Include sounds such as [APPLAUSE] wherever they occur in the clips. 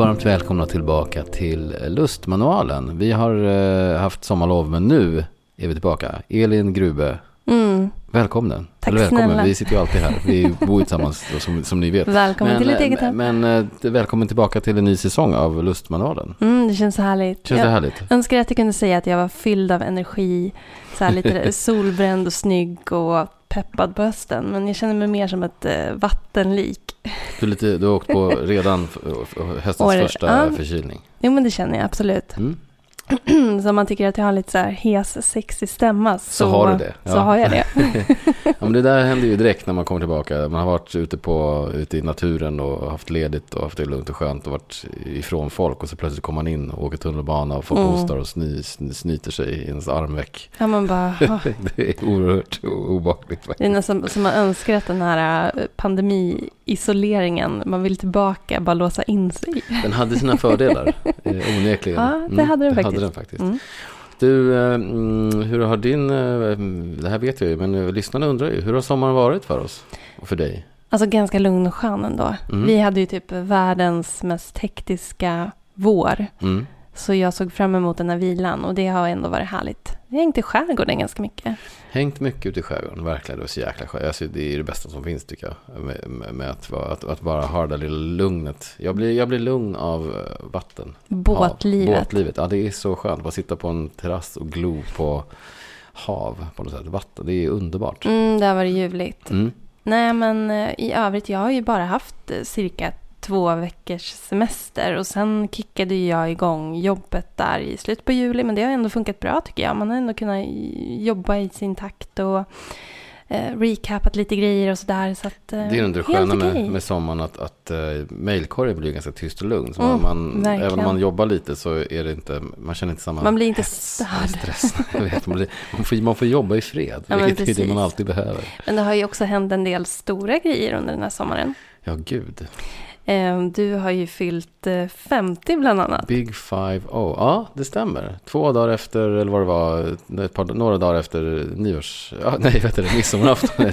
Varmt välkomna tillbaka till Lustmanualen. Vi har eh, haft sommarlov men nu är vi tillbaka. Elin Grube, Mm. välkommen. Tack Eller välkommen, snälla. vi sitter ju alltid här. Vi bor tillsammans som, som ni vet. Välkommen till ditt eh, eget hem. Men eh, välkommen tillbaka till en ny säsong av Lustmanualen. Mm, det känns så härligt. Känns det jag härligt? önskar att jag kunde säga att jag var fylld av energi, så här lite [LAUGHS] solbränd och snygg och peppad på hösten. Men jag känner mig mer som ett vattenlik. Du, lite, du har åkt på redan höstens År- första ja. förkylning. Jo, men det känner jag absolut. Mm. [CLEARS THROAT] så om man tycker att jag har lite så här hes, sexig stämma så, Så har du det. Så har jag det. [LAUGHS] ja, men det där händer ju direkt när man kommer tillbaka. Man har varit ute, på, ute i naturen och haft ledigt och haft det lugnt och skönt och varit ifrån folk. Och så plötsligt kommer man in och åker tunnelbana och folk Mm. hostar och sny, sny, snyter sig i ens armveck. Ja, man bara, [LAUGHS] det är oerhört obehagligt Det är nästan som man önskar att den här eh, pandemi-isoleringen, man vill tillbaka, bara låsa in sig. Den hade sina fördelar, [LAUGHS] eh, onekligen. Ja, det hade den det faktiskt. Hade den faktiskt. Mm. Du, eh, mm, hur har din, eh, det här vet jag ju, men lyssnarna undrar ju, hur har sommaren varit för oss och för dig? Alltså ganska lugn och skön ändå. Mm. Vi hade ju typ världens mest hektiska vår. Mm. Så jag såg fram emot den här vilan och det har ändå varit härligt. Jag har hängt i skärgården ganska mycket. Hängt mycket ute i skärgården, verkligen. Det var så jäkla skönt. Alltså, det är det bästa som finns tycker jag. Med, med, med att, att, att bara ha det där lilla lugnet. Jag blir, jag blir lugn av eh, vatten. Båtlivet. Hav. Båtlivet, ja det är så skönt. Bara sitta på en terrass och glo på hav på något sätt. Vatten, det är underbart. Mm, det har varit ljuvligt. Mm. Nej, men eh, i övrigt, jag har ju bara haft eh, cirka två veckors semester och sen kickade jag igång jobbet där i slutet på juli, men det har ändå funkat bra tycker jag. Man har ändå kunnat jobba i sin takt och eh, recapat lite grejer och sådär. Så att, eh, Det är det sköna med, med sommaren att, att uh, mejlkorgen blir ganska tyst och lugn. Så Mm, man, även om man jobbar lite så är det inte, man känner inte samma Man blir inte hets stress. [LAUGHS] Vet, man, blir, man, får, man får jobba i fred, Ja, vilket är det man alltid behöver. Men det har ju också hänt en del stora grejer under den här sommaren. Ja, gud. Eh, Du har ju fyllt eh, 50 bland annat. Big Five O. Ja, det stämmer. Två dagar efter, eller vad det var, par, några dagar efter nyårs... Ja, [LAUGHS] nej, vet du det, midsommarafton. [LAUGHS]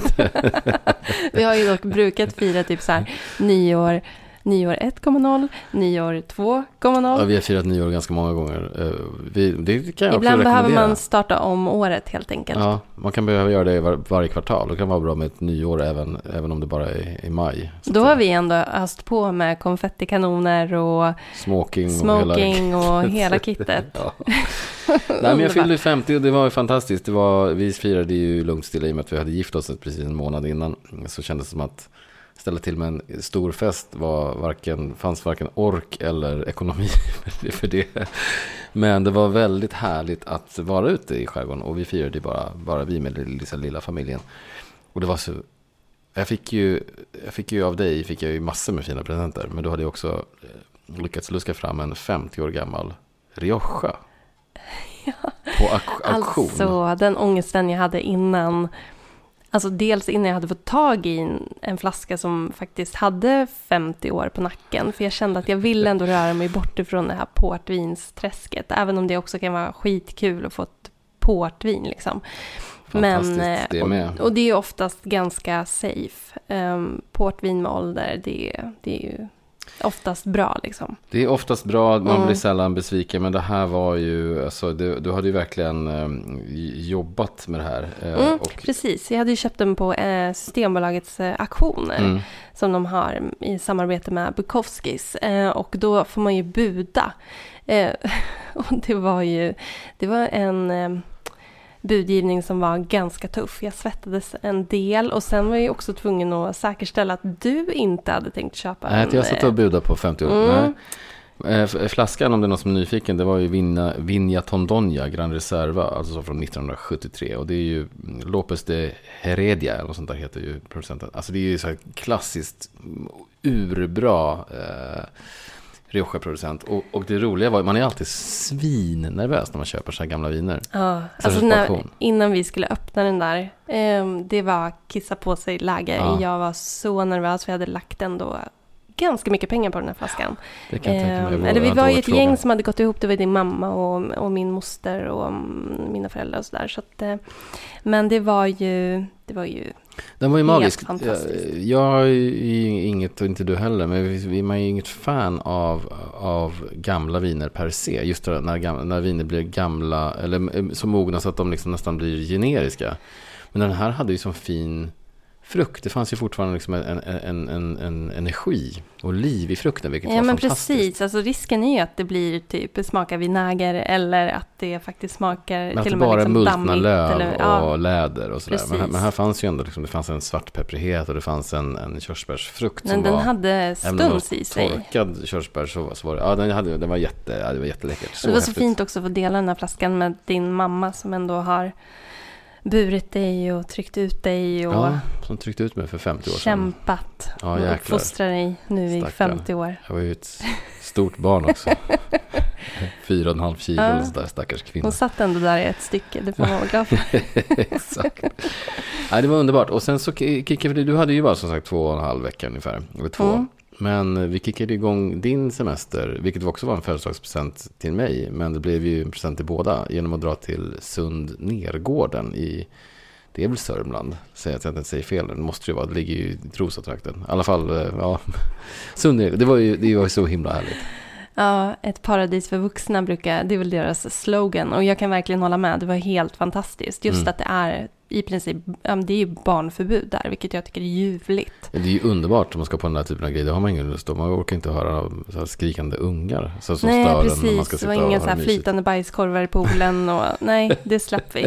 Vi har ju dock brukat fira typ så här [LAUGHS] nyår, nyår 1,0, nyår 2,0. ja, vi har firat nyår ganska många gånger. Eh, Vi, det kan jag Ibland behöver man starta om året helt enkelt. Ja, man kan behöva göra det var, varje kvartal. Det kan vara bra med ett nyår även, även om det bara är i maj. Då har vi ändå öst på med konfettikanoner och Smoking, smoking och hela... och hela [LAUGHS] kittet. Ja. [LAUGHS] Nej, men jag fyllde 50 och det var ju fantastiskt. Det var, vi firade ju lugnt stilla i och med att vi hade gift oss precis en månad innan. Så kändes det som att ställa till med en stor fest var varken, fanns varken ork eller ekonomi [LAUGHS] för det-. Men det var väldigt härligt att vara ute i skärgården och vi firade ju bara, bara vi med den lilla, lilla familjen. Och det var så, jag fick ju, jag fick ju av dig fick jag ju massor med fina presenter. Men då hade jag också eh, lyckats luska fram en 50 år gammal Rioja. [LAUGHS] På auk- auktion. Alltså den ångesten jag hade innan. Alltså dels innan jag hade fått tag i en, flaska som faktiskt hade 50 år på nacken. För jag kände att jag ville ändå röra mig bort ifrån det här portvinsträsket. Även om det också kan vara skitkul att få ett portvin liksom. Fantastiskt, eh, det. Och, och det är oftast ganska safe. Um, portvin med ålder, det, det är ju oftast bra liksom. Det är oftast bra, man Mm. blir sällan besviken. Men det här var ju, alltså, du, du hade ju verkligen eh, jobbat med det här. eh, Mm, och, Precis, jag hade ju köpt den på eh, Systembolagets eh, auktioner. mm, som de har i samarbete med Bukowskis. Eh, och då får man ju buda. Eh, [LAUGHS] och det var ju det var en eh, budgivning som var ganska tuff. Jag svettades en del och sen var jag också tvungen att säkerställa att du inte hade tänkt köpa nej, en. att jag satt och budade på 50 år. Mm. Eh, f- Flaskan, om det är någon som är nyfiken, det var ju Vinja, Vinja Tondonia Gran Reserva, alltså så från 1973. Och det är ju mm, Lopez de Heredia, eller något sånt där heter ju producenten. Alltså det är ju så här klassiskt mm, urbra eh, Rioja-producent. Och, och det roliga var, man är alltid svinnervös när man köper så här gamla viner. Ja, alltså när, innan vi skulle öppna den där, ehm, det var kissa på sig läge. Ja. Jag var så nervös för jag hade lagt ändå ganska mycket pengar på den här flaskan. Det kan jag tänka mig. Var- eller vi var ju ett gäng som hade gått ihop. Det var din mamma och, och min moster och mm, mina föräldrar och sådär. Så att, eh, men det var ju, det var ju Den var ju magisk. Jag, är ju inget, och inte du heller, men man är ju inget fan av, av gamla viner per se. Just det, när, när viner blir gamla, eller eh, så mogna så att de liksom nästan blir generiska. Men den här hade ju som fin frukt. Det fanns ju fortfarande liksom en, en, en, en energi och liv i frukten, vilket Ja var men fantastiskt. precis, alltså risken är ju att det blir typ smakar vinäger eller att det faktiskt smakar Men att till det och med bara är liksom multna dammigt. löv eller, och ja, läder och sådär. Men, här- men här fanns ju ändå liksom, det fanns en svartpepprighet och det fanns en, en körsbärsfrukt men som den var... hade det stuns i sig. torkad körsbär så, så var det, ja den, hade, den var, jätte, ja, det var jätteläckert. Och det var så häftigt. fint också att få dela den här flaskan med din mamma som ändå har burit dig och tryckt ut dig och Ja, som tryckte ut mig för 50 år sedan. kämpat Ja, och uppfostrat dig nu i Stackarn. 50 år. Jag var ju ett stort barn också. [LAUGHS] Fyra och en halv kilo, Ja. sådär, stackars kvinna. Hon satt ändå där i ett stycke, det får man vara glad för. [LAUGHS] Exakt. Nej, det var underbart. Och sen så ki- kickade vi, du hade ju bara som sagt två och en halv vecka ungefär. Eller två. Mm. Men vi kickade igång din semester, vilket också var en födelsedagspresent till mig. Men det blev ju en present till båda genom att dra till Sund Nergården i, det är väl Sörmland, säger jag att jag inte säger fel. Det måste det ju vara, det ligger ju i Trosatrakten. I alla fall, eh, ja. [LAUGHS] Sund Nergården, det var ju det var ju så himla härligt. Ja, ett paradis för vuxna brukar, det är väl deras slogan. Och jag kan verkligen hålla med, det var helt fantastiskt. Just Mm. att det är i princip, det är ju barnförbud där, vilket jag tycker är ljuvligt. Det är ju underbart om man ska på den här typen av grejer. Det har man ingen lust att. Man orkar inte höra så skrikande ungar. Så som nej, stör en när man precis. ska Det var ha så här flytande bajskorvar i poolen och [LAUGHS] nej, det slapp vi.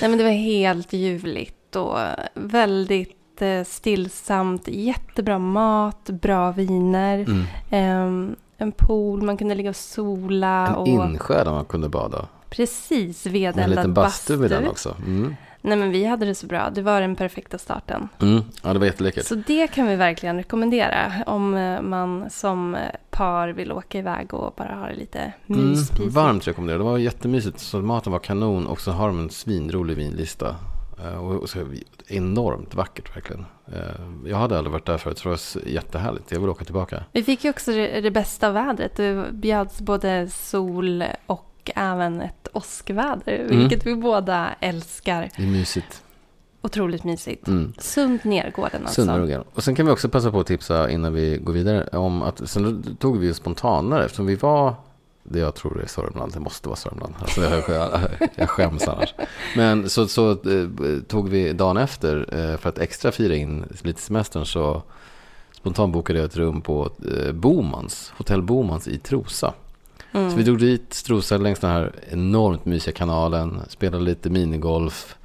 Nej, men det var helt ljuvligt och väldigt eh, stillsamt. Jättebra mat, bra viner, Mm. ehm, en pool, man kunde ligga och sola. En och insjö där man kunde bada. Precis, En vedeldad liten bastu med bastu. den också. Mm. Nej, men vi hade det så bra. Det var den perfekta starten. Mm. Ja, det var jätteläckert. Så det kan vi verkligen rekommendera om eh, man som eh, par vill åka iväg och bara ha det lite Mm. myspysigt. Varmt rekommenderar Det var jättemysigt. Så maten var kanon och så har de en svinrolig vinlista. Eh, Och så enormt vackert verkligen. Eh, Jag hade aldrig varit där förut så det var jättehärligt. Jag vill åka tillbaka. Vi fick ju också det, det bästa vädret. Det bjöds både sol och även ett åskväder, Mm. vilket vi båda älskar. Det är mysigt. Otroligt mysigt. Mm. Sund Nergården alltså. Sundruggen. Och sen kan vi också passa på att tipsa innan vi går vidare om att sen tog vi ju spontanare eftersom vi var det jag tror är Sörmland, det måste vara Sörmland. Alltså jag, jag, jag skäms annars. Men så, så eh, tog vi dagen efter eh, för att extra fira in lite semestern så spontanbokade jag ett rum på eh, Bomans, Hotell Bomans i Trosa. Mm. Så vi drog dit, strosade längs den här enormt mysiga kanalen, spelade lite minigolf,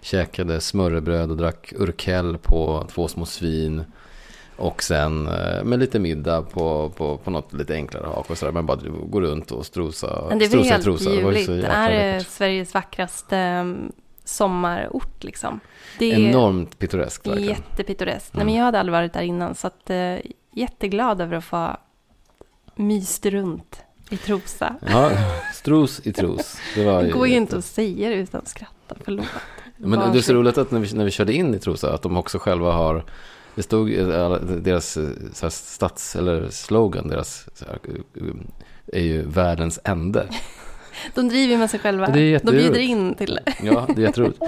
käkade smörrebröd och drack urkel på två små svin. Och sen eh, med lite middag på, på, på något lite enklare hak och sådär. Men bara gå runt och strosa, Men det strosa i helt Trosa. Det var ju ljuvligt. så Det är läckert. Sveriges vackraste mm, sommarort liksom. Det är Enormt pittoreskt verkligen. jättepittoreskt. Nej, Mm. men jag hade aldrig varit där innan så att, eh, jätteglad över att få myst runt i Trosa. Ja, stros i Tros. Det var [LAUGHS] Det går ju inte att säga det utan att skratta, förlåt. Men det är så roligt att när vi, när vi körde in i Trosa att de också själva har det stod deras eh, så stats eller slogan deras här, eh, är ju världens ände. [LAUGHS] De driver med sig själva. Det är De bjuder in till det. Ja, det är jätteroligt.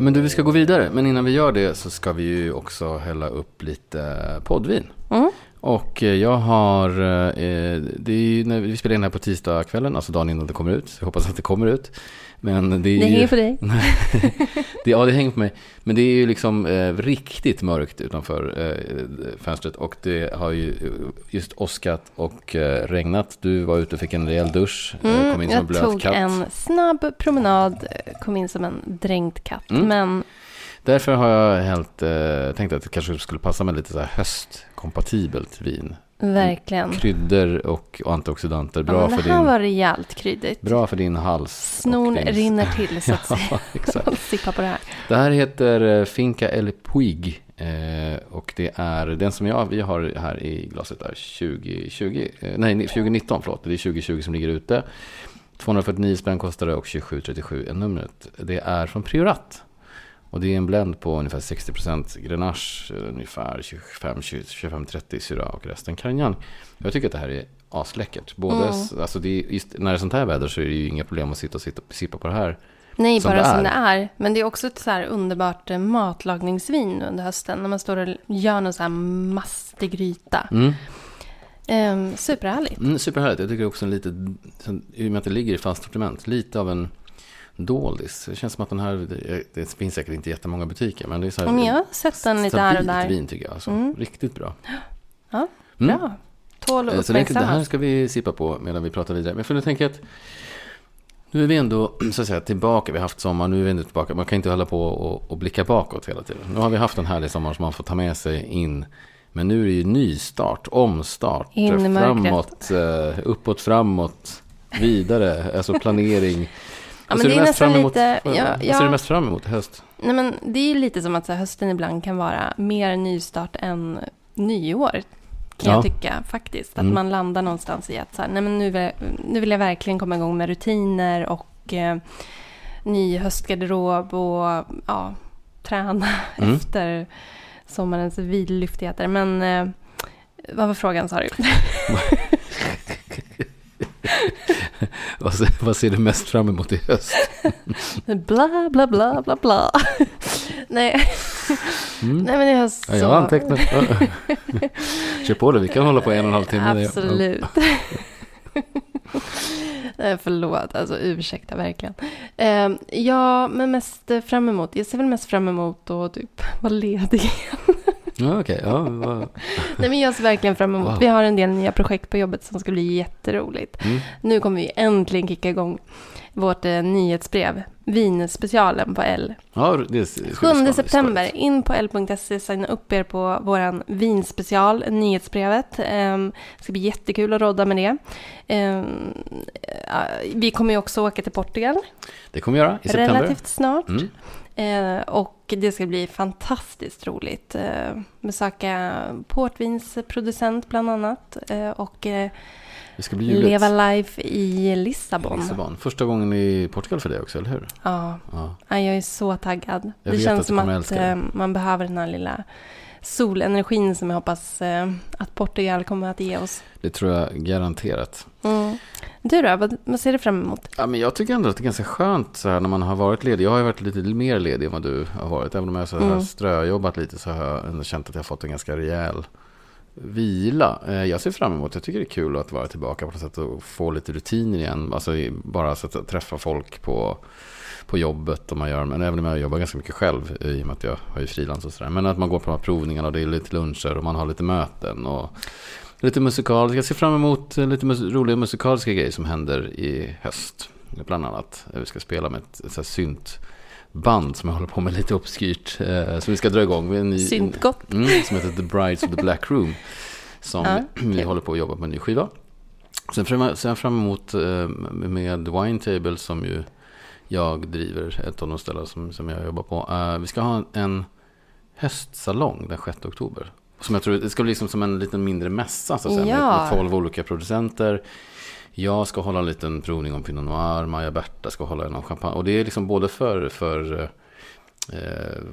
Men du, vi ska gå vidare. Men innan vi gör det så ska vi ju också hälla upp lite poddvin. Mm. Och eh, jag har, eh, det är ju när vi spelar in här på tisdagskvällen, alltså dagen innan det kommer ut. Så jag hoppas att det kommer ut. Men det är Det ju... hänger på dig. [LAUGHS] det, ja, det hänger på mig. Men det är ju liksom eh, riktigt mörkt utanför eh, fönstret. Och det har ju just åskat och eh, regnat. Du var ute och fick en rejäl dusch. eh, kom Mm, in som en jag blöt tog katt. en snabb promenad, eh, kom in som en dränkt katt. Mm. Men Därför har jag helt eh, tänkt att det kanske skulle passa med lite så här höstkompatibelt vin. verkligen. Kryddor och antioxidanter. Bra, ja, men för det här din, var rejält kryddigt. bra för din hals. Snorn din- rinner till så att [LAUGHS] säga. Ja. [LAUGHS] Sippa på det här. Det här heter eh, Finca El Puig. Eh, och det är den som jag, vi har här i glaset är 2020, eh, nej 2019 förlåt. Det är 2020 som ligger ute. 249 spänn kostar det och 2737 är numret. Det är från Priorat. Och det är en blend på ungefär 60% Grenache, ungefär 25-30 Syrah och resten Carignan. Jag tycker att det här är asläckert. Både, Mm. alltså det är, just när det är sånt här väder så är det ju inga problem att sitta och sitta, sippa på det här. Nej, som bara det som det är. Men det är också ett så här underbart eh, matlagningsvin under hösten. När man står och gör någon så här mastig gryta. Mm. Ehm, superhärligt. Mm, superhärligt. Jag tycker också en lite, i och med att det ligger i fast sortiment, lite av en doldis. Det känns som att den här, det, finns säkert inte jättemånga butiker, men det är så här Men jag har sett den lite här och stabilt där. vin tycker jag. Alltså. Mm. Riktigt bra. Ja, Mm. Bra. Tål Eh, att Så det, det här ska vi sippa på medan vi pratar vidare. Men för nu tänker jag att nu är vi ändå [CLEARS THROAT] så att säga, tillbaka. Vi har haft sommar, nu är vi ändå tillbaka. Man kan inte hålla på och, och blicka bakåt hela tiden. Nu har vi haft en härlig sommar som man får ta med sig in. Men nu är det ju nystart, omstart, framåt, eh, uppåt, framåt, vidare, alltså planering. Ja, men ser det är nästan emot? lite... Vad Ja, vad ser du ja, mest fram emot i höst? nej, men det är lite som att så här, hösten ibland kan vara mer nystart än nyår. Kan Ja. jag tycka faktiskt. Att Mm. man landar någonstans i att så här, nej, men nu, nu vill jag verkligen komma igång med rutiner och eh, ny höstgarderob och ja, träna [LAUGHS] Mm. efter sommarens vidlyftigheter. Men eh, vad var frågan sa du? [LAUGHS] Vad ser, vad ser du mest fram emot i höst? [LAUGHS] Bla, bla, bla, bla, bla. [LAUGHS] Nej, Mm. nej men i höst Ja, jag har antecknat. [LAUGHS] Kör på det, vi kan hålla på en och en halv timme. Det- Absolut. Nej, förlåt, alltså ursäkta verkligen. Eh, ja, men mest fram emot. Jag ser väl mest fram emot att typ vara ledig. Ja, okej. Ja, vad- [LAUGHS] Nej, men jag ser verkligen fram emot. Wow. Vi har en del nya projekt på jobbet som ska bli jätteroligt. mm. Nu kommer vi äntligen kicka igång vårt eh, nyhetsbrev. Vinspecialen på L. ja, det bli 7 spännande. september, in på l.se, signa upp er på våran vinspecial, nyhetsbrevet. Ehm, Det ska bli jättekul att rodda med det. Ehm, ja, Vi kommer ju också åka till Portugal Det kommer vi göra i september. relativt snart. Mm. Eh, Och det ska bli fantastiskt roligt. Eh, Besöka portvinsproducent bland annat. eh, Och eh, leva life i Lissabon. Lissabon. Första gången i Portugal för dig också, eller hur? Ja, Ja. Ja, jag är så taggad. Jag det känns som att eh, man behöver den här lilla solenergin som jag hoppas eh, att Portugal kommer att ge oss. Det tror jag garanterat. Mm. Du då, vad, vad ser du fram emot? Ja, men jag tycker ändå att det är ganska skönt så här när man har varit ledig. Jag har ju varit lite mer ledig än vad du har varit. Även om jag så här Mm. ströjobbat lite så har jag ändå känt att jag har fått en ganska rejäl vila. Eh, Jag ser fram emot, jag tycker det är kul att vara tillbaka på något sätt och få lite rutiner igen. Alltså bara så att träffa folk på, på jobbet. Och man gör, men även om jag jobbar ganska mycket själv i och med att jag har ju frilans och sådär. Men att man går på de här provningarna och det är lite luncher och man har lite möten. Och lite musikal. Jag ser fram emot lite mus- roliga musikaliska grejer som händer i höst. Bland annat. Eh, Vi ska spela med ett, ett så här syntband som jag håller på med lite obskyrt. Eh, som vi ska dra igång. med En ny, Syntgott. Mm, som heter The Brides of the Black Room. Som Ja, vi kul. håller på att jobba på en ny skiva. Sen fram, sen fram emot eh, med Wine Table som ju jag driver. Ett av de ställen som, som jag jobbar på. Eh, vi ska ha en, en höstsalong den 6 oktober. Som jag tror, det ska bli liksom som en liten mindre mässa så att säga, Ja. med 12 olika producenter. Jag ska hålla en liten provning om Pinot Noir, Maja Berta ska hålla en om champagne. Och det är liksom både för, för eh,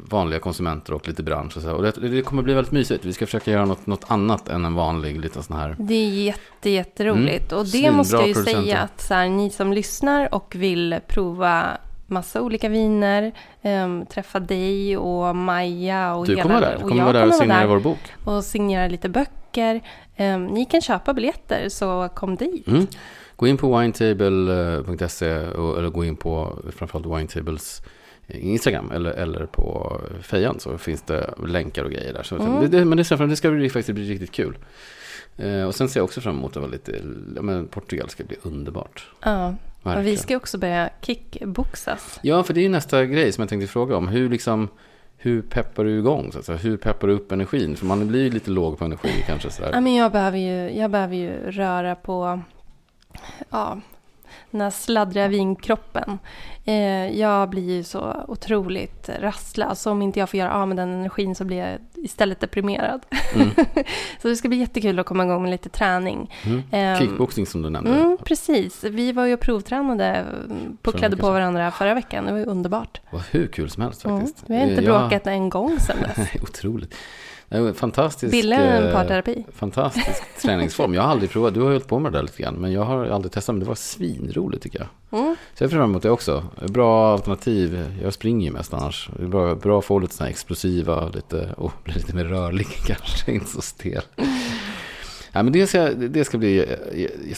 vanliga konsumenter och lite bransch. Och, så. och det, det kommer bli väldigt mysigt. Vi ska försöka göra något, något annat än en vanlig liten sån här. Det är jätte, jätteroligt. Och det Svinbra måste jag ju säga att så här, ni som lyssnar och vill prova massa olika viner, ehm, träffa dig och Maja och Du hela... kommer vara där. Du och kommer vara där och kommer signera där vår bok. och signera lite böcker. Ehm, ni kan köpa biljetter, så kom dit. Mm. Gå in på winetable.se och, eller gå in på framförallt Winetables Instagram eller, eller på Fejan så finns det länkar och grejer där. Så Mm. det, det, men det, ser fram- det ska bli, faktiskt bli riktigt kul. Eh, och sen ser jag också fram emot att vara lite, men Portugal ska bli underbart. Ja, och Verkligen. vi ska också börja kickboxas. Ja, för det är ju nästa grej som jag tänkte fråga om. Hur, liksom, hur peppar du igång? Så att säga? Hur peppar du upp energin? För man blir ju lite låg på energi kanske. Sådär. Ja, men jag, behöver ju, jag behöver ju röra på ja, den här sladdriga vinkroppen. Eh, jag blir ju så otroligt rastlös. Om inte jag får göra av med den energin så blir jag istället deprimerad. Mm. [LAUGHS] så det ska bli jättekul att komma igång med lite träning. Mm. Ehm, Kickboxing som du nämnde. Mm, precis. Vi var ju provtränade, pucklade på varandra förra veckan. Det var ju underbart. Det var hur kul som helst Mm. faktiskt. Vi har inte Eh, jag- bråkat en gång sedan dess. [LAUGHS] Otroligt. En fantastisk, Billigare än eh, parterapi. fantastisk [LAUGHS] träningsform. Jag har aldrig provat, du har hållit på med det där lite grann, men jag har aldrig testat, men det var svinroligt tycker jag. Mm. Så jag ser fram emot det också. Bra alternativ. Jag springer ju mest annars. Det är bra, bra att få lite sådana explosiva, lite, och bli lite mer rörlig [LAUGHS] kanske, inte så stel. [LAUGHS] Ja, men det, ska, det ska bli,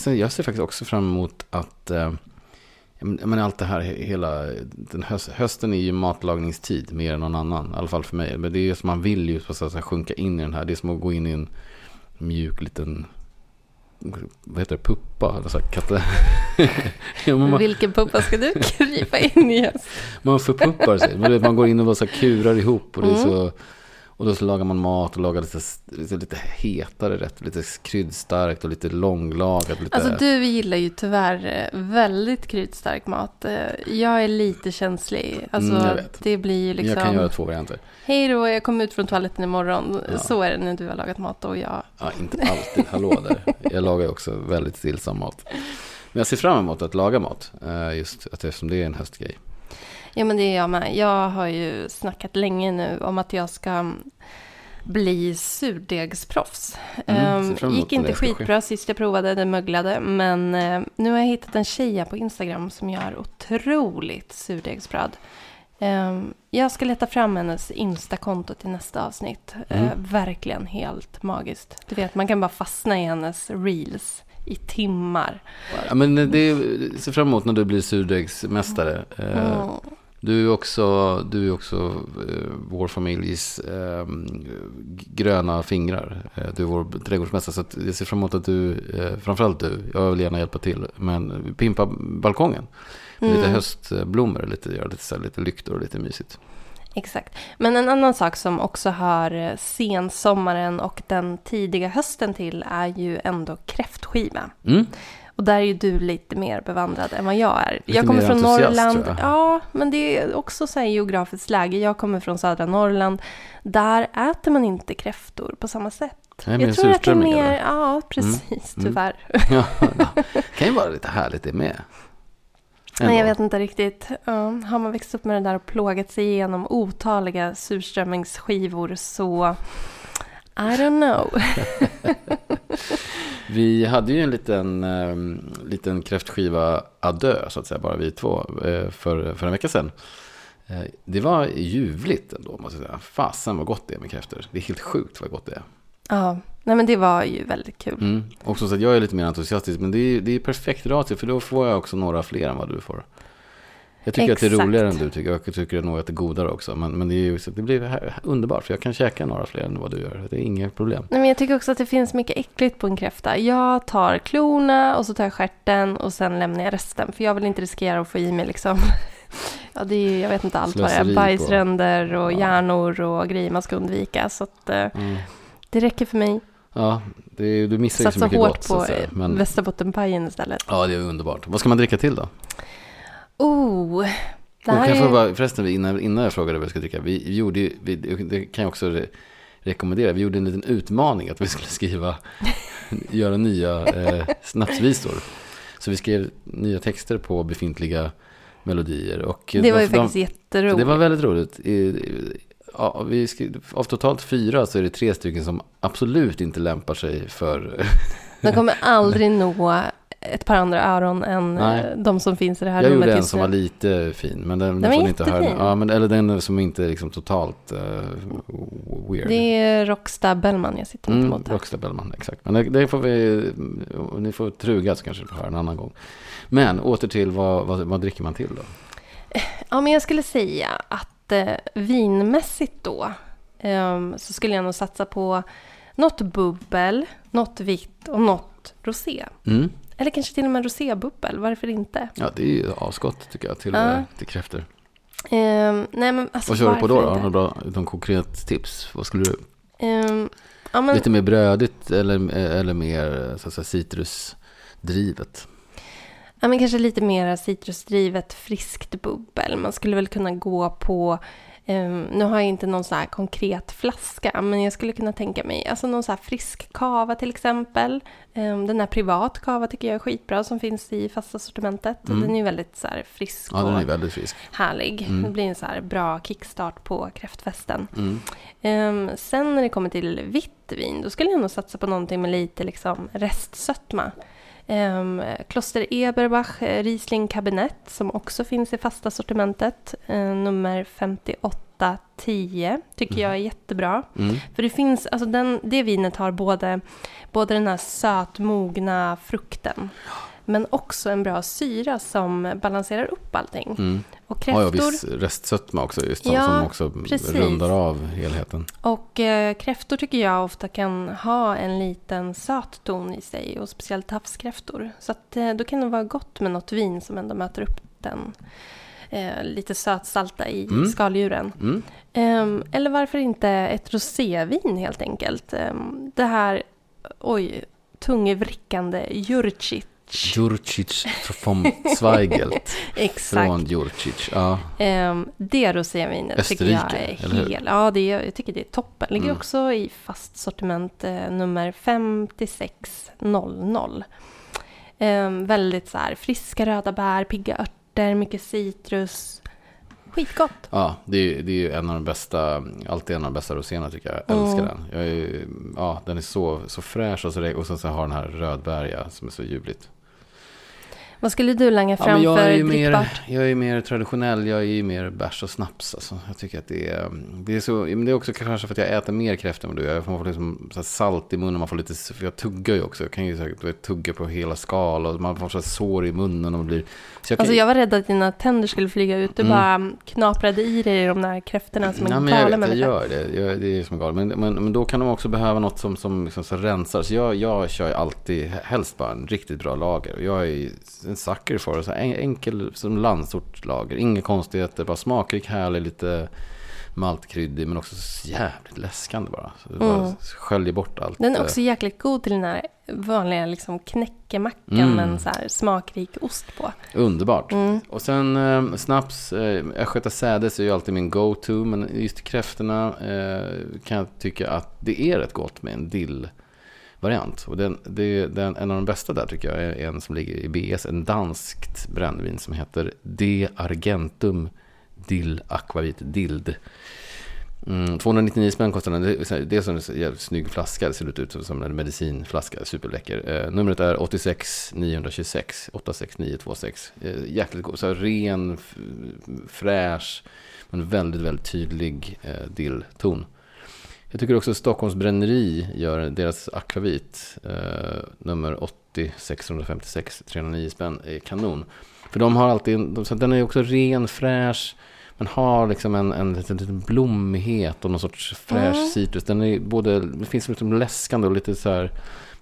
jag ser, faktiskt också fram emot att, eh, men- allt det här, hela, den höst, hösten är ju matlagningstid mer än någon annan, i alla fall för mig. Men det är ju som man vill ju på så sjunka in i den här, det är som att gå in i en mjuk liten, vad heter det, puppa? Eller så här, katte. [LAUGHS] ja, man, Vilken puppa ska du krypa in i? man förpuppar sig. Man, går in och bara så här kurar ihop. Och, det är Mm. så, och då så lagar man mat och lagar lite, lite, lite hetare rätt. Lite kryddstarkt och lite långlagat. Lite, Alltså du gillar ju tyvärr eh, väldigt kryddstark mat. Eh, Jag är lite känslig. Alltså Mm, jag vet. det blir ju Jag kan liksom, göra två varianter. hej då, jag kommer ut från toaletten imorgon. Ja. Så är det när du har lagat mat och jag. Ja, inte alltid. Hallå där. Jag lagar också väldigt stillsam mat. Men jag ser fram emot att laga mat. eh, Just att eftersom det är en höstgrej. Ja men det är jag med. Jag har ju snackat länge nu om att jag ska bli surdegsproffs. Mm, emot gick inte skitbra sist jag provade, det möglade. Men eh, nu har jag hittat en tjej på Instagram som gör otroligt surdegsbröd. Ehm, jag ska leta fram hennes Insta-konto till nästa avsnitt. Eh, Mm. verkligen helt magiskt. Du vet, man kan bara fastna i hennes reels i timmar. Ja, men det ser fram emot när du blir surdegsmästare. Mm. Du är också, du är också eh, vår familjs eh, gröna fingrar. Eh, du är vår trädgårdsmästare. Så jag ser fram emot att du, eh, framförallt du, jag vill gärna hjälpa till. Men pimpa balkongen. Med Lite Mm. höstblommor, lite, göra lite, så här, lite lyktor och lite mysigt. Exakt. Men en annan sak som också hör eh, sensommaren och den tidiga hösten till är ju ändå kräftskiva. Mm. Och där är ju du lite mer bevandrad än vad jag är. Lite jag kommer mer från Norrland. Ja, men det är också så här geografiskt läge. Jag kommer från södra Norrland. Där äter man inte kräftor på samma sätt. Nej, men jag tror att det är mer, eller? ja precis, Mm. tyvärr. [LAUGHS] Ja, ja. kan ju vara lite härligt det med. Nej, jag Ändå. vet inte riktigt. Ja, har man växt upp med det där och plågat sig igenom otaliga surströmmingsskivor så... I don't know. [LAUGHS] [LAUGHS] Vi hade ju en liten, eh, liten kräftskiva adö, så att säga, bara vi två, eh, för, för en vecka sedan. Eh, det var ljuvligt ändå, måste jag säga. Fasen vad gott det är med kräftor. Det är helt sjukt vad gott det är. Ja, nej men det var ju väldigt kul. Mm. Också så att jag är lite mer entusiastisk, men det är, det är perfekt ratio, för då får jag också några fler än vad du får. Jag tycker att det är Exakt. roligare än du tycker, jag tycker nog att det är godare också. Men, men det, är ju, det blir underbart, för jag kan käka några fler än vad du gör. Det är inga problem. Nej, men jag tycker också att det finns mycket äckligt på en kräfta. Jag tar klorna och så tar jag stjärten och sen lämnar jag resten. För jag vill inte riskera att få i mig liksom... [LAUGHS] Ja, det är jag vet inte allt vad det är. på- Bajsränder och Ja. hjärnor och grejer man ska undvika. Så att eh, Mm. det räcker för mig. Ja, det, du missar ju så Satsa mycket hårt gott. på att säga. eh, Men, västerbottenpajen istället. ja, det är underbart. Vad ska man dricka till då? Oh, det här kan jag bara, förresten, innan, innan jag frågade vad jag ska dricka. Vi, vi gjorde vi, det kan jag också re, rekommendera. Vi gjorde en liten utmaning att vi skulle skriva, [LAUGHS] göra nya eh, snapsvisor. Så vi skrev nya texter på befintliga melodier. Och Det var ju de- de- faktiskt jätteroligt. Det var väldigt roligt. I- Ja, vi skrev, av totalt fyra så är det tre stycken som absolut inte lämpar sig för... De kommer [LAUGHS] aldrig nå ett par andra öron än Nej. eh, de som finns i det här Jag rummet gjorde en som var lite fin, men den, Den får ni inte höra. Ja, men, eller den som inte är liksom totalt uh, weird. Det är Rocksta Bellman jag sitter mitt Mm, emot. Rockstar Bellman, exakt. Men det, det får vi, ni får truga så kanske ni får höra en annan gång. Men åter till vad, vad, vad dricker man till då? Ja, men jag skulle säga att eh, vinmässigt då ehm, så skulle jag nog satsa på något bubbel, något vitt och något rosé. Mm. Eller kanske till och med rosébubbel, varför inte? Ja, det är ju asgott tycker jag till, Ja. till kräftor. Ehm, nej, men alltså, vad kör du på då? då? Har du bra konkret tips? Vad skulle du... Ehm, ja, men, Lite mer brödigt eller, eller mer så att säga, citrusdrivet? ja, men kanske lite mer citrusdrivet friskt bubbel. Man skulle väl kunna gå på Um, nu har jag inte någon sån här konkret flaska, men jag skulle kunna tänka mig alltså någon sån här frisk kava till exempel. Um, den här privat kava tycker jag är skitbra som finns i fasta sortimentet. Mm. Den är väldigt så frisk ja, och den är väldigt frisk. härlig. Mm. Det blir en så bra kickstart på kräftfesten. Mm. Um, sen när det kommer till vitt vin, då skulle jag nog satsa på någonting med lite liksom restsötma. Um, Kloster Eberbach eh, Riesling Kabinett som också finns i fasta sortimentet. Uh, nummer 5810 tycker mm. jag är jättebra. Mm. För det finns, alltså den, det vinet har både, både den här sötmogna frukten men också en bra syra som balanserar upp allting. Mm. Och kräftor... Ja, ja, viss restsötma också, just ja, som också precis. rundar av helheten. Och eh, kräftor tycker jag ofta kan ha en liten söt ton i sig, och speciellt havskräftor. Så att, eh, då kan det vara gott med något vin som ändå möter upp den eh, lite sötsalta i mm. skaldjuren. Mm. Um, eller varför inte ett rosévin helt enkelt. Um, det här, oj, tungvrickande Jurchit Jurcic från Zweigelt. [LAUGHS] Exakt. Från Jurcic. Ja. Um, det rosévinet tycker jag är helt... Ja, det jag tycker det är toppen. Ligger mm. också i fast sortiment eh, nummer 5600. Um, väldigt så här friska röda bär, pigga örter, mycket citrus. Skitgott. Ja, det är, det är en av de bästa, alltid en av de bästa roséerna tycker jag. Jag älskar mm. den. Jag är, ja, den är så, så fräsch och så, och så, så har den här rödbäriga som är så ljuvligt. Vad skulle du langa fram ja, för mer, Jag är mer traditionell, jag är ju mer bärs och snaps. Alltså. Jag tycker att det är, det är så, men det är också kanske för att jag äter mer kräftor än du gör. Jag får liksom så salt i munnen, man får lite, för jag tuggar ju också. Jag kan ju så, tugga på hela skal och man får så sår i munnen och blir... Så jag, kan, alltså jag var rädd att dina tänder skulle flyga ut. Du mm. bara knaprade i dig de där kräftorna som en Nej, galen människa. Jag gör det, jag, det är som galen. Men, men, men då kan de också behöva något som, som, liksom, så rensar. Så jag, jag kör alltid, helst bara en riktigt bra lager. Jag är en sucker för så enkel som landsortslager. Inga konstigheter, bara smakrik, härlig, lite maltkryddig men också jävligt läskande bara. Så det bara mm. sköljer bort allt. Den är också jäkligt god till den här vanliga liksom knäckemackan mm. med en så smakrik ost på. Underbart. Mm. Och sen eh, snaps, eh, Östgöta sädes är ju alltid min go-to men just kräftorna eh, kan jag tycka att det är rätt gott med en dill variant. Och den, det, den, en av de bästa där tycker jag är en som ligger i BS, en danskt brännvin som heter De Argentum Dill Aquavit Dild. Mm, 299 spänn kostar den. Det är som en jävligt snygg flaska. Det ser ut som en medicinflaska. Superläcker. Eh, numret är 86 926. 86926. Eh, jäkligt god. Så ren, fräsch, men väldigt, väldigt tydlig eh, dillton. Jag tycker också Stockholms bränneri gör deras akvavit, eh, nummer 80 656 309 spänn, är kanon. För de har alltid, så den är också ren, fräsch, men har liksom en, en liten, liten blommighet och någon sorts fräsch mm. citrus. Den är både, det finns liksom läskande och lite så här,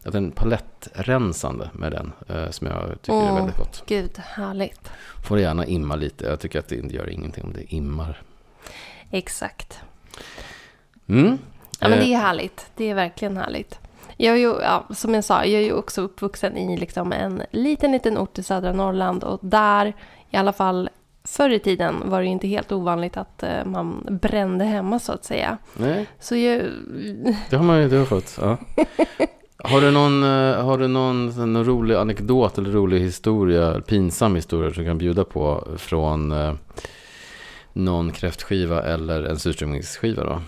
att den palettrensande med den, eh, som jag tycker mm. är väldigt gott. Gud, härligt. Får gärna imma lite. Jag tycker att det gör ingenting om det immar. Exakt. Mm. Ja, men det är härligt. Det är verkligen härligt. Jag är ju, ja, som jag sa, jag är ju också uppvuxen i liksom en liten, liten ort i södra Norrland och där, i alla fall förr i tiden, var det inte helt ovanligt att uh, man brände hemma så att säga. Nej. Så jag... Det har man ju det har fått, ja. [LAUGHS] Har du någon, uh, har du någon, någon rolig anekdot eller rolig historia, pinsam historia som du kan bjuda på från någon kräftskiva eller en surströmmingsskiva då?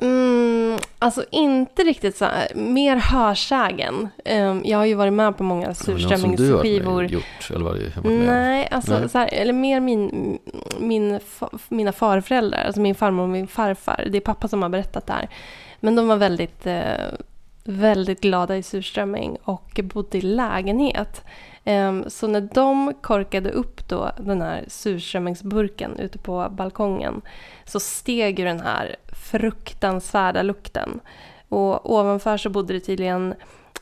Mm, alltså inte riktigt så här, mer hörsägen. Um, jag har ju varit med på många surströmmingsskivor. gjort, eller vad det Nej, alltså Nej. Så här, eller mer min, min, mina farföräldrar, alltså min farmor och min farfar. Det är pappa som har berättat det här. Men de var väldigt, uh, väldigt glada i surströmming och bodde i lägenhet. Um, så när de korkade upp då den här surströmmingsburken ute på balkongen så steg ju den här fruktansvärda lukten. Och ovanför så bodde det tydligen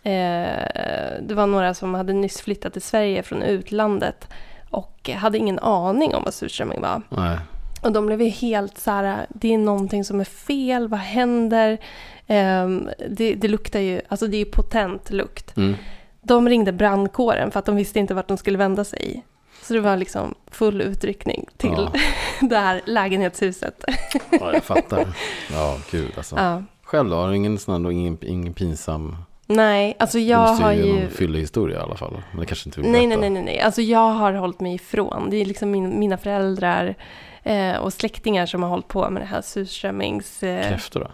eh, det var några som hade nyss flyttat till Sverige från utlandet och hade ingen aning om vad surströmming var. Nej. Och de blev ju helt så här, det är någonting som är fel, vad händer? Um, det, det, luktar ju, alltså det är ju potent lukt. Mm. De ringde brandkåren för att de visste inte vart de skulle vända sig. Så det var liksom full utryckning till Ja. [LAUGHS] det här lägenhetshuset. Ja, jag fattar. [LAUGHS] Ja, gud alltså. Ja. Själv då? Har du ingen, sån ingen, ingen pinsam... Nej, alltså jag måste har ju... ju... någon fyllehistoria i alla fall. Men det kanske inte vill Nej, nej, nej, nej, nej. Alltså jag har hållit mig ifrån. Det är liksom min, mina föräldrar eh, och släktingar som har hållit på med det här surströmmings... Eh, Kräftor då?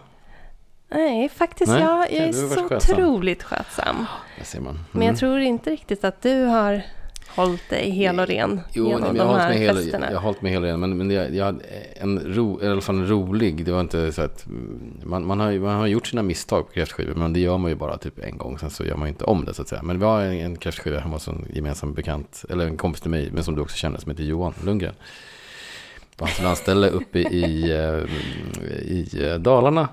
Nej, faktiskt Nej, jag, jag är har så skötsam. otroligt skötsam. [GASPS] Mm. Men jag tror inte riktigt att du har hållit dig hel och ren Jo, nej, genom men jag de har här mig hel, festerna. jag har hållit mig hel igen, men, men jag, jag en ro, i alla fall en rolig, det var inte så att mm, man, man, har, man har gjort sina misstag på kräftskivor, men det gör man ju bara typ en gång, sen så gör man ju inte om det så att säga. Men det var en, en kräftskiva hemma hos en gemensam bekant, eller en kompis till mig, men som du också känner, som heter Johan Lundgren. På hans landställe uppe i, eh, i eh, Dalarna.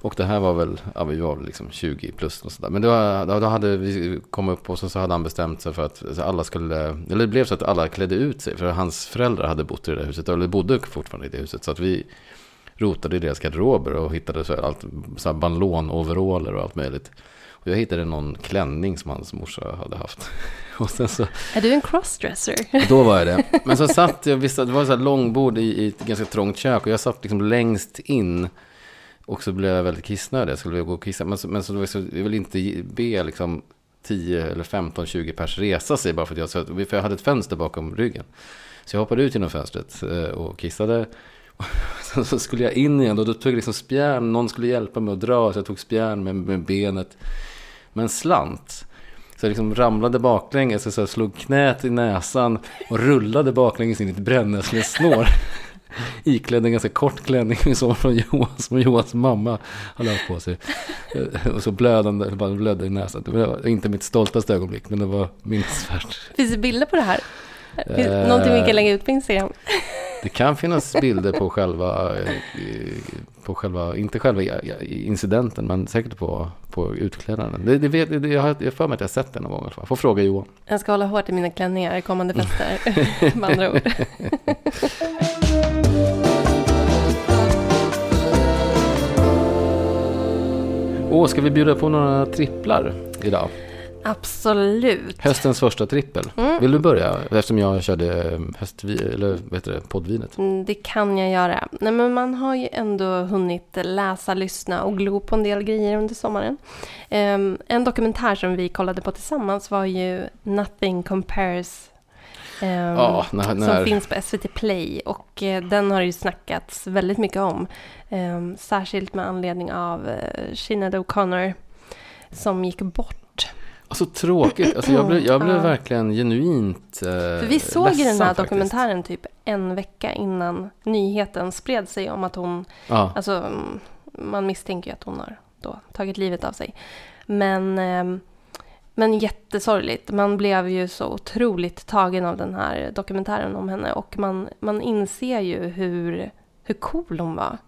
Och det här var väl, ja vi var liksom 20 plus och sådär. Men då, då, hade vi kommit upp och så, hade han bestämt sig för att alla skulle, eller det blev så att alla klädde ut sig. För hans föräldrar hade bott i det huset, eller bodde fortfarande i det huset. Så att vi rotade i deras garderober och hittade så här, allt, så här banlån-overaller och allt möjligt. Och jag hittade någon klänning som hans morsa hade haft. [LAUGHS] Och sen så Är du en crossdresser? då var jag det. Men så satt jag, visst, det var så här långbord i, i ett ganska trångt kök och jag satt liksom längst in. Och så blev jag väldigt kissnödig, jag skulle gå och kissa. Men så, men så, jag så jag vill inte be liksom 10 eller 15, 20 pers resa sig bara för att jag för jag hade ett fönster bakom ryggen. Så jag hoppade ut genom fönstret eh, och kissade. [LAUGHS] Sen så skulle jag in igen och då tog jag liksom spjärn, någon skulle hjälpa mig att dra, så jag tog spjärn med, med benet. med en slant. Så jag liksom ramlade baklänges och så slog knät i näsan och rullade baklänges in i ett brännässlesnår. [LAUGHS] Iklädd en ganska kort klänning som från Johan, som Johans mamma hade haft på sig. Eh, Och så blödande, bara blödde i näsan. Det var inte mitt stoltaste ögonblick, men det var minnesvärt. Finns det bilder på det här? Finns Eh, Någonting vi kan lägga ut på Instagram? Det kan finnas bilder på själva, eh, på själva inte själva incidenten, men säkert på, på utklädnaden. Det, det vet, det, jag har jag för mig att jag har sett det någon gång i alla fall. Får fråga Johan. Jag ska hålla hårt i mina klänningar kommande fester, [LAUGHS] med andra ord. [LAUGHS] Åh, ska vi bjuda på några tripplar idag? Absolut. Höstens första trippel. Mm. Vill du börja? Eftersom jag körde höstvi, eller vad heter det, poddvinet. Mm, Det kan jag göra. Nej, men man har ju ändå hunnit läsa, lyssna och glo på en del grejer under sommaren. Ehm, en dokumentär som vi kollade på tillsammans var ju Nothing Compares. Ehm, Ja, när, när, Som finns på SVT Play och eh, den har ju snackats väldigt mycket om. Ehm, särskilt med anledning av eh, Sinéad O'Connor som gick bort. Alltså tråkigt. Alltså, jag blev, jag blev Ja. verkligen genuint eh, För vi såg ju den här faktiskt. dokumentären typ en vecka innan nyheten spred sig om att hon Ja, Alltså, mm, man misstänker ju att hon har då tagit livet av sig. Men, ehm, men jättesorgligt. Man blev ju så otroligt tagen av den här dokumentären om henne och man, man inser ju hur, hur cool hon var.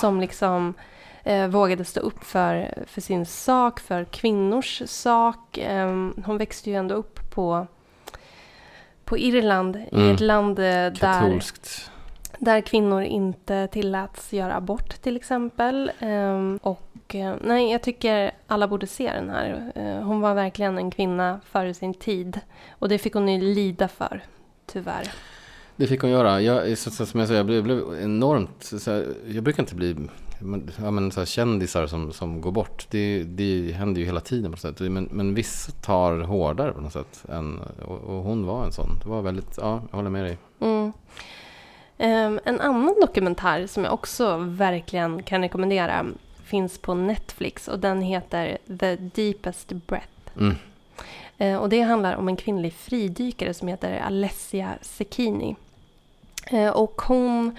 Som liksom eh, vågade stå upp för, för sin sak, för kvinnors sak. Ehm, hon växte ju ändå upp på, på Irland, i Mm. ett land eh, där... katolskt. Där kvinnor inte tilläts göra abort till exempel. Ehm, och eh, nej, jag tycker alla borde se den här. Eh, hon var verkligen en kvinna före sin tid. Och det fick hon ju lida för, tyvärr. Det fick hon göra. Jag, som jag sa, jag blev, blev enormt... Här, jag brukar inte bli ja, men, så här, kändisar som, som går bort. Det, det händer ju hela tiden på något sätt. Men, men vissa tar hårdare på något sätt. Än, och, och hon var en sån. Det var väldigt... Ja, jag håller med dig. Mm. Ehm, en annan dokumentär som jag också verkligen kan rekommendera finns på Netflix och den heter The Deepest Breath. Mm. Eh, och det handlar om en kvinnlig fridykare som heter Alessia Cecchini. Eh, och hon,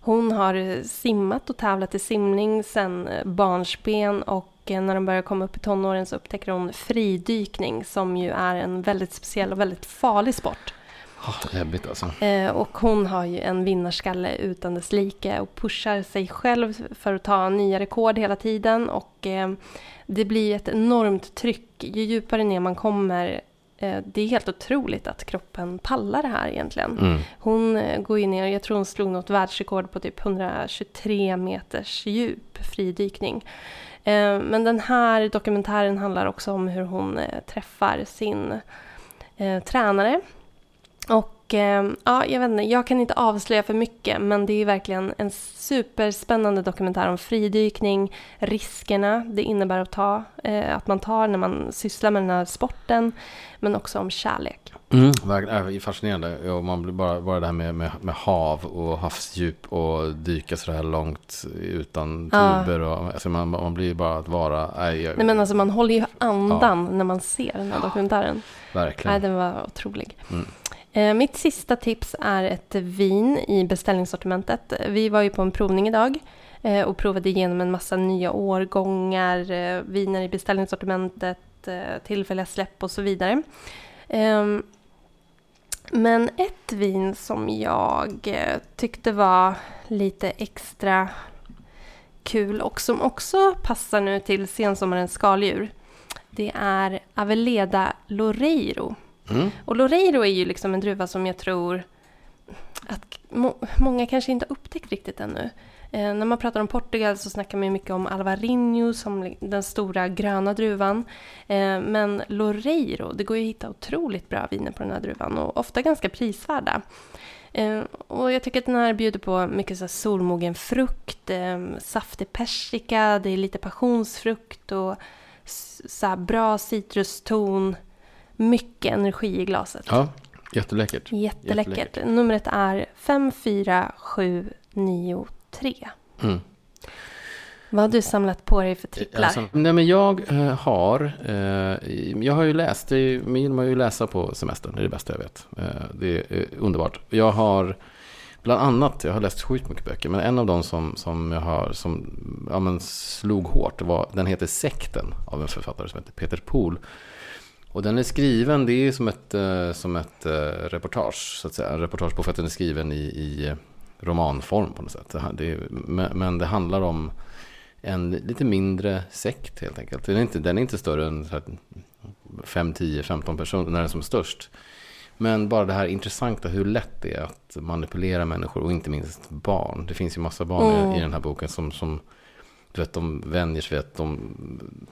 hon har simmat och tävlat i simning sedan eh, barnsben och eh, när de börjar komma upp i tonåren så upptäcker hon fridykning som ju är en väldigt speciell och väldigt farlig sport. Oh, alltså. Eh, och hon har ju en vinnarskalle utan dess like och pushar sig själv för att ta nya rekord hela tiden. Och eh, det blir ett enormt tryck. Ju djupare ner man kommer, eh, det är helt otroligt att kroppen pallar det här egentligen. Mm. Hon går ju ner, jag tror hon slog något världsrekord på typ 123 meters djup fridykning. Men den här dokumentären handlar också om hur hon träffar sin tränare. Och Och eh, ja, jag vet inte, jag kan inte avslöja för mycket men det är verkligen en superspännande dokumentär om fridykning, riskerna det innebär att ta, eh, att man tar när man sysslar med den här sporten, men också om kärlek. Mm, verkligen fascinerande. Ja, man blir bara, bara det här med, med, med, hav och havsdjup och dyka så här långt utan tuber. Ja. Och, alltså man, man blir bara att vara... Nej, jag, nej men alltså man håller ju andan ja. när man ser den här dokumentären. Verkligen. Nej, den var otrolig. Mm. Eh, mitt sista tips är ett vin i beställningssortimentet. Vi var ju på en provning idag eh, och provade igenom en massa nya årgångar, eh, viner i beställningssortimentet, tillfälliga släpp och så vidare. Ehm, men ett vin som jag tyckte var lite extra kul och som också passar nu till sensommarens skaldjur. Det är Aveleda Loreiro. Mm. Och Loreiro är ju liksom en druva som jag tror att må många kanske inte har upptäckt riktigt ännu. Eh, när man pratar om Portugal så snackar man mycket om Alvarinho som den stora gröna druvan. Eh, men Loreiro, det går ju att hitta otroligt bra viner på den här druvan och ofta ganska prisvärda. Eh, och jag tycker att den här bjuder på mycket så solmogen frukt, eh, saftig persika, det är lite passionsfrukt och så bra citruston. Mycket energi i glaset. Ja, jätteläckert. Jätteläckert. jätteläckert. Numret är 54793. Mm. Vad har du samlat på dig för titlar? Alltså, nej men jag eh, har, eh, jag har ju läst, det är, man ju läsa på semestern, det är det bästa jag vet. Eh, det är underbart. Jag har bland annat, jag har läst sjukt mycket böcker, men en av dem som, som jag har, som ja, men slog hårt, var, den heter Sekten av en författare som heter Peter Pohl. Och den är skriven, det är som ett, eh, som ett eh, reportage, så att säga. En reportage på för att den är skriven i, i romanform på något sätt. Det, men det handlar om en lite mindre sekt helt enkelt. Den är inte, den är inte större än 5, 10, 15 personer när den är som störst. Men bara det här intressanta hur lätt det är att manipulera människor och inte minst barn. Det finns ju massa barn mm. i, i den här boken som, som du vet, de vänjer sig vid att de,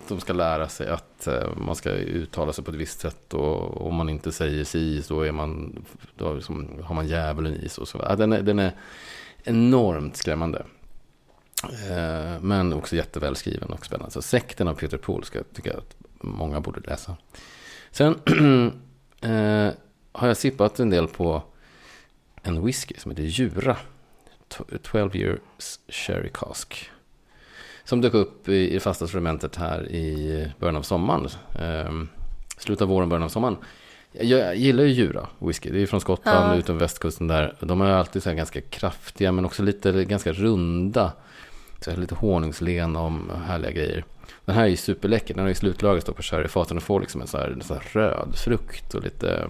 de ska lära sig att eh, man ska uttala sig på ett visst sätt. Och om man inte säger si så är man, då liksom, har man djävulen i sig. Och så. Den, är, den är enormt skrämmande. Eh, men också jättevälskriven och spännande. Så Sekten av Peter Pohl ska, tycker jag att många borde läsa. Sen [CLEARS THROAT] eh, har jag sippat en del på en whisky som heter Jura. 12 years sherry cask. Som dök upp i, i fasta experimentet här i början av sommaren. Eh, slutet av våren, början av sommaren. Jag gillar ju Jura whisky. Det är från Skottland, ja. utom västkusten där. De är alltid så ganska kraftiga, men också lite ganska runda. Så lite honungslen om härliga grejer. Den här är ju superläcker. Den har ju slutlagret stått på sherryfaten och får liksom en så här, en så här röd frukt och lite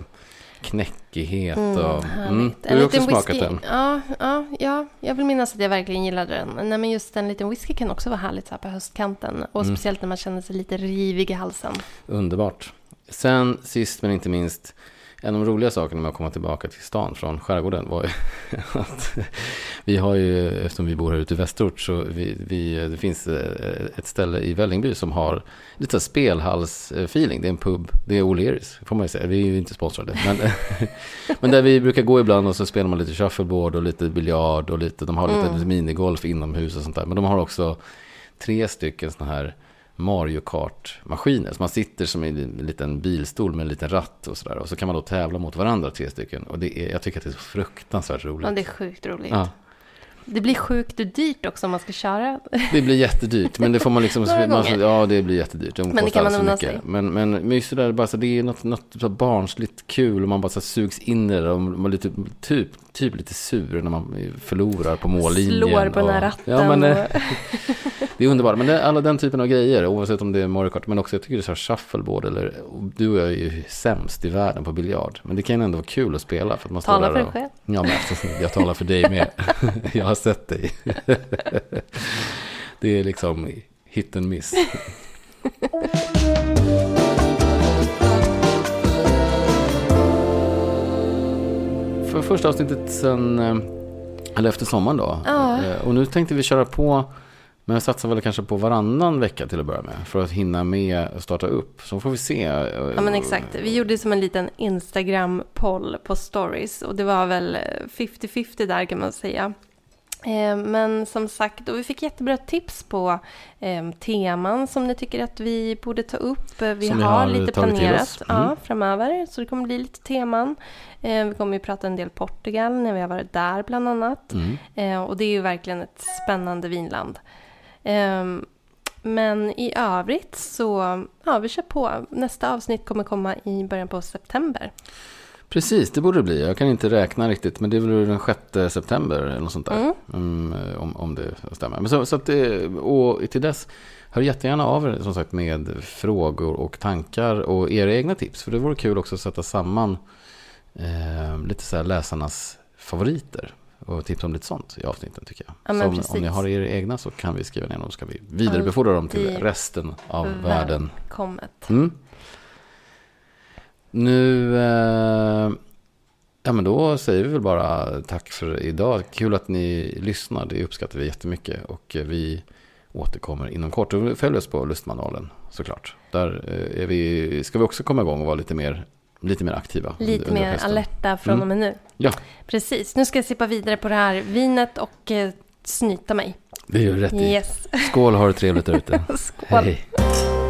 knäckighet. Mm, och, mm. Du har också smakat whisky. den. Ja, ja, ja, jag vill minnas att jag verkligen gillade den. Nej, men just en liten whisky kan också vara härligt så här på höstkanten. Och mm. speciellt när man känner sig lite rivig i halsen. Underbart. Sen sist men inte minst en av de roliga sakerna med att komma tillbaka till stan från skärgården var ju [LAUGHS] att vi har ju, eftersom vi bor här ute i Västerort, så vi, vi, det finns eh, ett ställe i Vällingby som har lite spelhallsfeeling. Det är en pub, det är O'Learys, får man ju säga. Vi är ju inte sponsrade. Men, [LAUGHS] men där vi brukar gå ibland och så spelar man lite shuffleboard och lite biljard och lite, de har lite, mm. minigolf inomhus och sånt där. Men de har också tre stycken sådana här Mario Kart-maskiner. Så man sitter som i en liten bilstol med en liten ratt och sådär. Och så kan man då tävla mot varandra, tre stycken. Och det är, jag tycker att det är så fruktansvärt roligt. Ja, det är sjukt roligt. Ja. Det blir sjukt dyrt också om man ska köra. Det blir jättedyrt, men det får man liksom... [LAUGHS] man, ja, det blir jättedyrt. De men det kan man unna sig. Men, men, men just det där, bara så, det är något, något så barnsligt kul och man bara så sugs in i det. Och man blir typ, typ, lite sur när man förlorar på mållinjen. Slår på och, den här ratten. Ja, men, och... [LAUGHS] det är underbart. Men det, alla den typen av grejer, oavsett om det är Mario Kart, men också jag tycker det är så här shuffleboard. Eller, du och jag är ju sämst i världen på biljard. Men det kan ändå vara kul att spela. För att man Tala för dig själv. Ja, men jag talar för dig med. [LAUGHS] jag har sett dig. [LAUGHS] det är liksom hit and miss. För första avsnittet sen, eh, eller efter sommaren då. Ja. Eh, och nu tänkte vi köra på Men jag satsar väl kanske på varannan vecka till att börja med. För att hinna med att starta upp. Så får vi se. Ja men exakt. Vi gjorde som en liten Instagram-poll på stories. Och det var väl 50-50 där kan man säga. Eh, men som sagt, och vi fick jättebra tips på eh, teman som ni tycker att vi borde ta upp. Eh, vi har, har, lite planerat mm. ja, framöver, så det kommer bli lite teman. Eh, vi kommer ju prata en del Portugal när vi har varit där bland annat. Mm. Eh, och det är ju verkligen ett spännande vinland. Ehm, men i övrigt så, ja, vi kör på. Nästa avsnitt kommer komma i början på september. Precis, det borde det bli. Jag kan inte räkna riktigt, men det är väl den 6 september eller något sånt där. Mm. Um, om, om det stämmer. Men så, så att det, och till dess, hör jättegärna av er som sagt med frågor och tankar och era egna tips. För det vore kul också att sätta samman eh, lite så här läsarnas favoriter och tipsa om lite sånt i avsnitten tycker jag. Ja, så om, ni har era egna så kan vi skriva ner dem så ska vi vidarebefordra dem till resten av världen. Välkommet. Mm. Nu, eh, ja men då säger vi väl bara tack för idag. Kul att ni lyssnar, det uppskattar vi jättemycket. Och vi återkommer inom kort. Och följ oss på Lustmanualen såklart. Där eh, är vi, ska vi också komma igång och vara lite mer, lite mer aktiva. Lite mer festen. alerta från och med nu. Mm. Ja. Precis, nu ska jag sippa vidare på det här vinet och eh, snyta mig. Det gör du rätt i. Yes. Skål, ha det trevligt där ute. [LAUGHS] Skål. Hej.